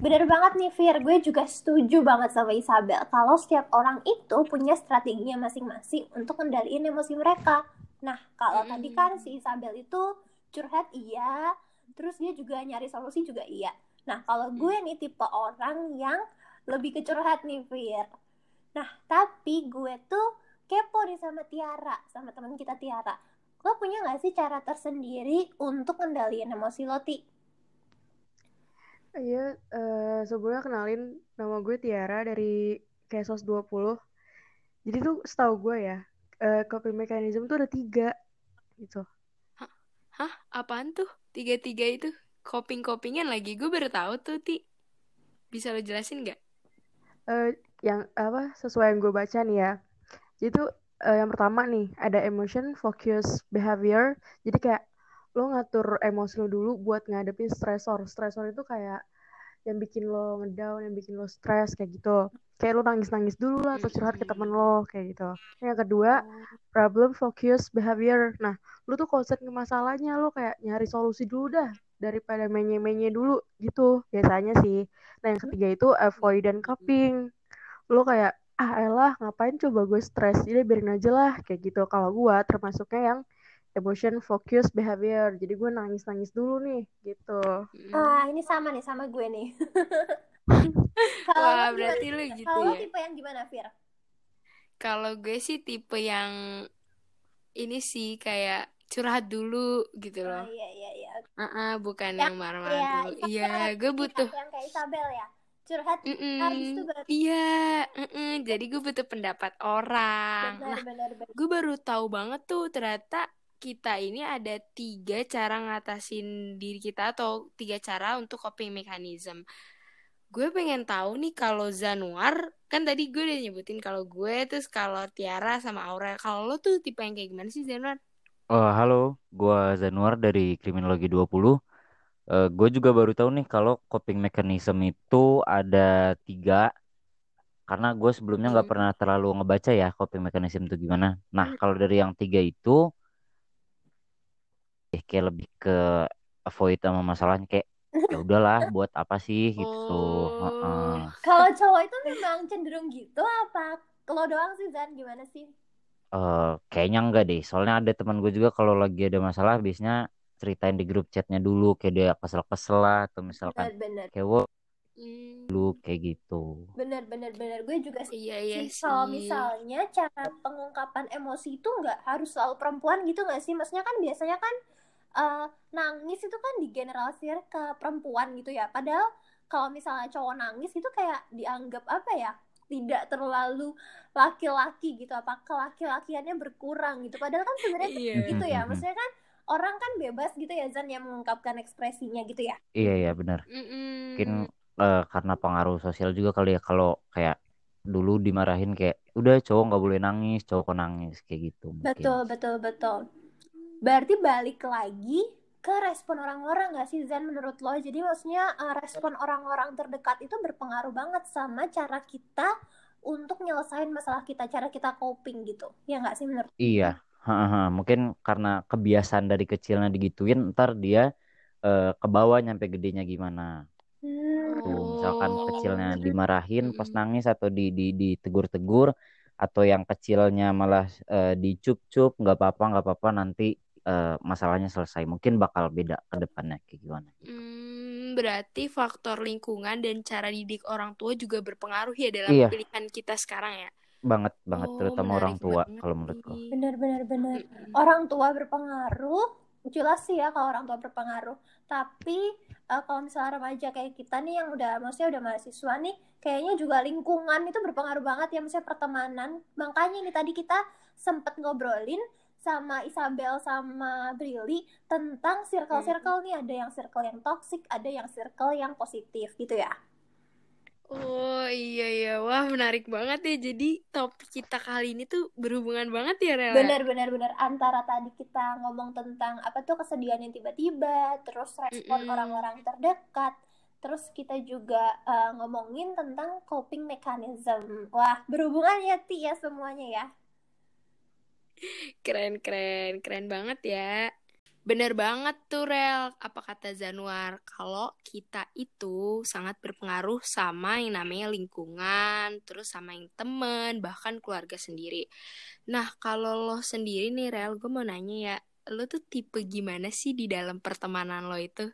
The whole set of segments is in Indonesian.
Bener banget nih Fir, gue juga setuju banget sama Isabel kalau setiap orang itu punya strateginya masing-masing untuk kendaliin emosi mereka. Nah, kalau mm. tadi kan si Isabel itu curhat iya, terus dia juga nyari solusi juga iya. Nah, kalau gue nih tipe orang yang lebih ke curhat nih Fir. Nah, tapi gue tuh kepo nih sama Tiara, sama teman kita Tiara. Lo punya gak sih cara tersendiri untuk kendaliin emosi lo, Ti? Iya, uh, sebelumnya kenalin nama gue Tiara dari Kesos 20. Jadi tuh setahu gue ya, uh, coping mechanism tuh ada tiga gitu. Hah? Hah? Apaan tuh? Tiga-tiga itu? Coping-copingan lagi? Gue baru tahu tuh, Ti. Bisa lo jelasin nggak? Uh, yang apa sesuai yang gue baca nih ya. Jadi tuh uh, yang pertama nih ada emotion focus behavior. Jadi kayak lo ngatur emosi lo dulu buat ngadepin stresor. Stresor itu kayak yang bikin lo ngedown, yang bikin lo stres kayak gitu. Kayak lo nangis-nangis dulu lah atau curhat ke temen lo kayak gitu. Yang kedua, problem focus behavior. Nah, lo tuh konsen ke masalahnya, lo kayak nyari solusi dulu dah daripada menye-menye dulu gitu biasanya sih. Nah, yang ketiga itu avoid dan coping. Lo kayak ah elah ngapain coba gue stres jadi biarin aja lah kayak gitu kalau gue termasuknya yang emotion focus behavior jadi gue nangis nangis dulu nih gitu ah ini sama nih sama gue nih kalau Wah, berarti lu gitu kalau ya tipe yang gimana Fir kalau gue sih tipe yang ini sih kayak curhat dulu gitu loh. Oh, iya iya iya. Uh -uh, bukan yang, yang marah-marah iya, dulu. Iya, gue butuh. Yang kayak Isabel ya curhat mm -mm. habis itu baru iya mm -mm. jadi gue butuh pendapat orang benar, nah benar, benar. gue baru tahu banget tuh ternyata kita ini ada tiga cara ngatasin diri kita atau tiga cara untuk coping mechanism gue pengen tahu nih kalau Zanuar kan tadi gue udah nyebutin kalau gue terus kalau Tiara sama Aurel kalau lo tuh tipe yang kayak gimana sih Zanuar? Oh halo, gue Zanuar dari Kriminologi 20 Uh, gue juga baru tahu nih kalau coping mechanism itu ada tiga karena gue sebelumnya nggak hmm. pernah terlalu ngebaca ya coping mechanism itu gimana. Nah hmm. kalau dari yang tiga itu kayak lebih ke avoid sama masalahnya kayak ya udahlah buat apa sih gitu. Oh. Uh -uh. Kalau cowok itu memang cenderung gitu apa? Kalau doang sih Zan gimana sih? Uh, kayaknya enggak deh. Soalnya ada teman gue juga kalau lagi ada masalah biasanya ceritain di grup chatnya dulu kayak dia kesel-kesel lah atau misalkan bener, bener. kayak wo hmm. dulu kayak gitu bener bener bener gue juga sih iya, iya sih. kalau misalnya cara pengungkapan emosi itu nggak harus selalu perempuan gitu nggak sih maksudnya kan biasanya kan uh, nangis itu kan digeneralisir ke perempuan gitu ya. Padahal kalau misalnya cowok nangis itu kayak dianggap apa ya? Tidak terlalu laki-laki gitu. Apa kelaki-lakiannya berkurang gitu. Padahal kan sebenarnya yeah. gitu ya. Maksudnya kan orang kan bebas gitu ya Zan yang mengungkapkan ekspresinya gitu ya. Iya iya benar. Mungkin uh, karena pengaruh sosial juga kali ya. Kalau kayak dulu dimarahin kayak udah cowok nggak boleh nangis cowok nangis. Kayak gitu mungkin. betul betul betul berarti balik lagi ke respon orang-orang gak sih Zan menurut lo? Jadi maksudnya uh, respon orang-orang terdekat itu berpengaruh banget sama cara kita untuk nyelesain masalah kita cara kita coping gitu. Ya nggak sih menurut iya. Ha, mungkin karena kebiasaan dari kecilnya digituin, ntar dia uh, ke bawah nyampe gedenya gimana. Hmm. Tuh, misalkan kecilnya dimarahin pas nangis atau di di ditegur-tegur atau yang kecilnya malah uh, dicup-cup nggak apa-apa nggak apa-apa nanti uh, masalahnya selesai mungkin bakal beda ke depannya kayak gimana gitu. Hmm, berarti faktor lingkungan dan cara didik orang tua juga berpengaruh ya dalam iya. pilihan kita sekarang ya? Banget banget oh, terutama orang tua kalau menurutku. benar benar benar. Orang tua berpengaruh jelas sih ya kalau orang tua berpengaruh. Tapi uh, kalau misalnya remaja kayak kita nih yang udah maksudnya udah mahasiswa nih kayaknya juga lingkungan itu berpengaruh banget ya maksudnya pertemanan. Makanya nih tadi kita sempet ngobrolin sama Isabel sama Brili tentang circle-circle nih ada yang circle yang toxic ada yang circle yang positif gitu ya Oh iya iya wah menarik banget ya jadi topik kita kali ini tuh berhubungan banget ya Rela. Benar benar benar antara tadi kita ngomong tentang apa tuh kesedihan yang tiba-tiba, terus respon orang-orang terdekat, terus kita juga uh, ngomongin tentang coping mechanism. Wah berhubungan ya Ti ya semuanya ya. Keren keren keren banget ya. Bener banget tuh Rel, apa kata Zanuar, kalau kita itu sangat berpengaruh sama yang namanya lingkungan, terus sama yang temen, bahkan keluarga sendiri. Nah, kalau lo sendiri nih Rel, gue mau nanya ya, lo tuh tipe gimana sih di dalam pertemanan lo itu?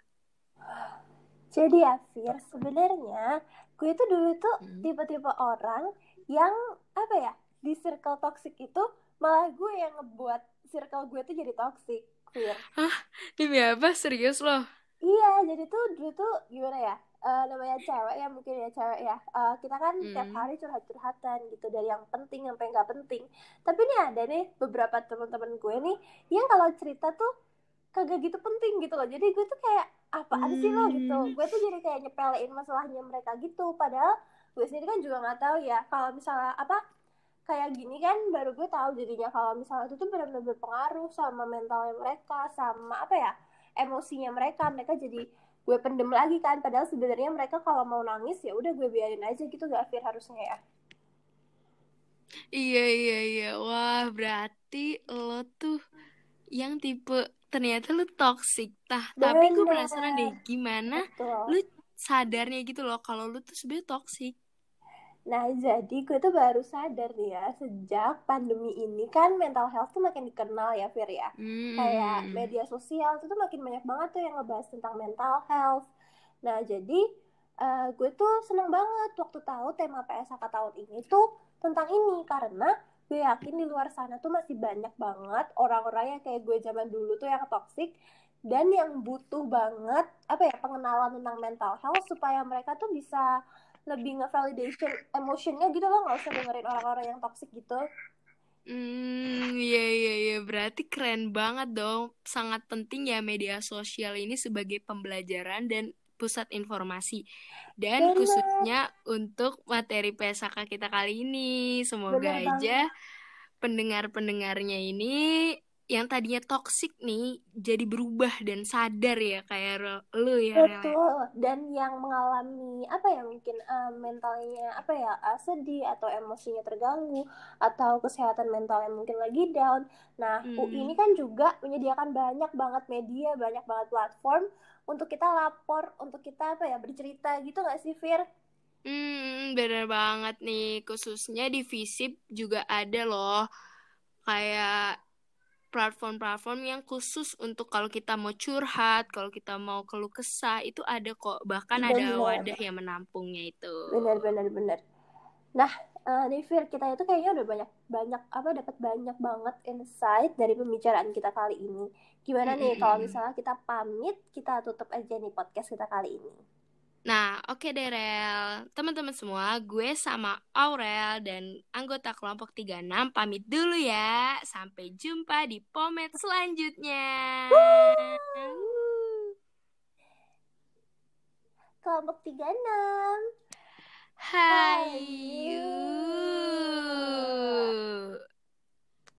Jadi ya, Fir, sebenarnya gue itu dulu tuh hmm. tipe-tipe orang yang, apa ya, di circle toxic itu malah gue yang ngebuat circle gue tuh jadi toxic Iya. Hah? Demi apa? Serius loh? Iya, jadi tuh dulu tuh gimana ya? Uh, namanya cewek ya mungkin ya cewek ya uh, kita kan hmm. tiap hari curhat-curhatan gitu dari yang penting sampai nggak penting tapi ini ada nih beberapa teman-teman gue nih yang kalau cerita tuh kagak gitu penting gitu loh jadi gue tuh kayak apaan hmm. sih lo gitu hmm. gue tuh jadi kayak nyepelein masalahnya mereka gitu padahal gue sendiri kan juga nggak tahu ya kalau misalnya apa kayak gini kan baru gue tahu jadinya kalau misalnya itu tuh benar-benar berpengaruh sama mentalnya mereka sama apa ya emosinya mereka mereka jadi gue pendem lagi kan. Padahal sebenarnya mereka kalau mau nangis ya udah gue biarin aja gitu gak Fir harusnya ya. Iya iya iya. Wah berarti lo tuh yang tipe ternyata lu toxic tah. Tapi gue penasaran deh gimana Betul. lu sadarnya gitu loh kalau lu tuh sebenarnya toxic Nah, jadi gue tuh baru sadar nih ya, sejak pandemi ini kan mental health tuh makin dikenal ya, Fir ya. Mm. Kayak media sosial itu tuh makin banyak banget tuh yang ngebahas tentang mental health. Nah, jadi uh, gue tuh seneng banget waktu tahu tema PSK tahun ini tuh tentang ini. Karena gue yakin di luar sana tuh masih banyak banget orang-orang yang kayak gue zaman dulu tuh yang toxic dan yang butuh banget apa ya pengenalan tentang mental health supaya mereka tuh bisa lebih nge-validation emotionnya gitu loh nggak usah dengerin orang-orang yang toxic gitu Hmm, iya iya iya berarti keren banget dong. Sangat penting ya media sosial ini sebagai pembelajaran dan pusat informasi. Dan Bener. khususnya untuk materi PSK kita kali ini. Semoga Bener aja pendengar-pendengarnya ini yang tadinya toksik nih jadi berubah dan sadar ya kayak lu ya betul Rela. dan yang mengalami apa ya mungkin uh, mentalnya apa ya uh, sedih atau emosinya terganggu atau kesehatan mentalnya mungkin lagi down nah hmm. UI ini kan juga menyediakan banyak banget media banyak banget platform untuk kita lapor untuk kita apa ya bercerita gitu gak sih Fir Hmm, bener banget nih. Khususnya di Visip juga ada loh. Kayak platform-platform yang khusus untuk kalau kita mau curhat, kalau kita mau keluh kesah itu ada kok. Bahkan bener. ada wadah yang menampungnya itu. Benar benar benar. Nah, uh, Nifir kita itu kayaknya udah banyak banyak apa dapat banyak banget insight dari pembicaraan kita kali ini. Gimana nih mm -hmm. kalau misalnya kita pamit, kita tutup aja nih podcast kita kali ini. Nah, oke okay Derel. Teman-teman semua, gue sama Aurel dan anggota kelompok 36 pamit dulu ya. Sampai jumpa di pomet selanjutnya. Kelompok 36. Hai. Hai.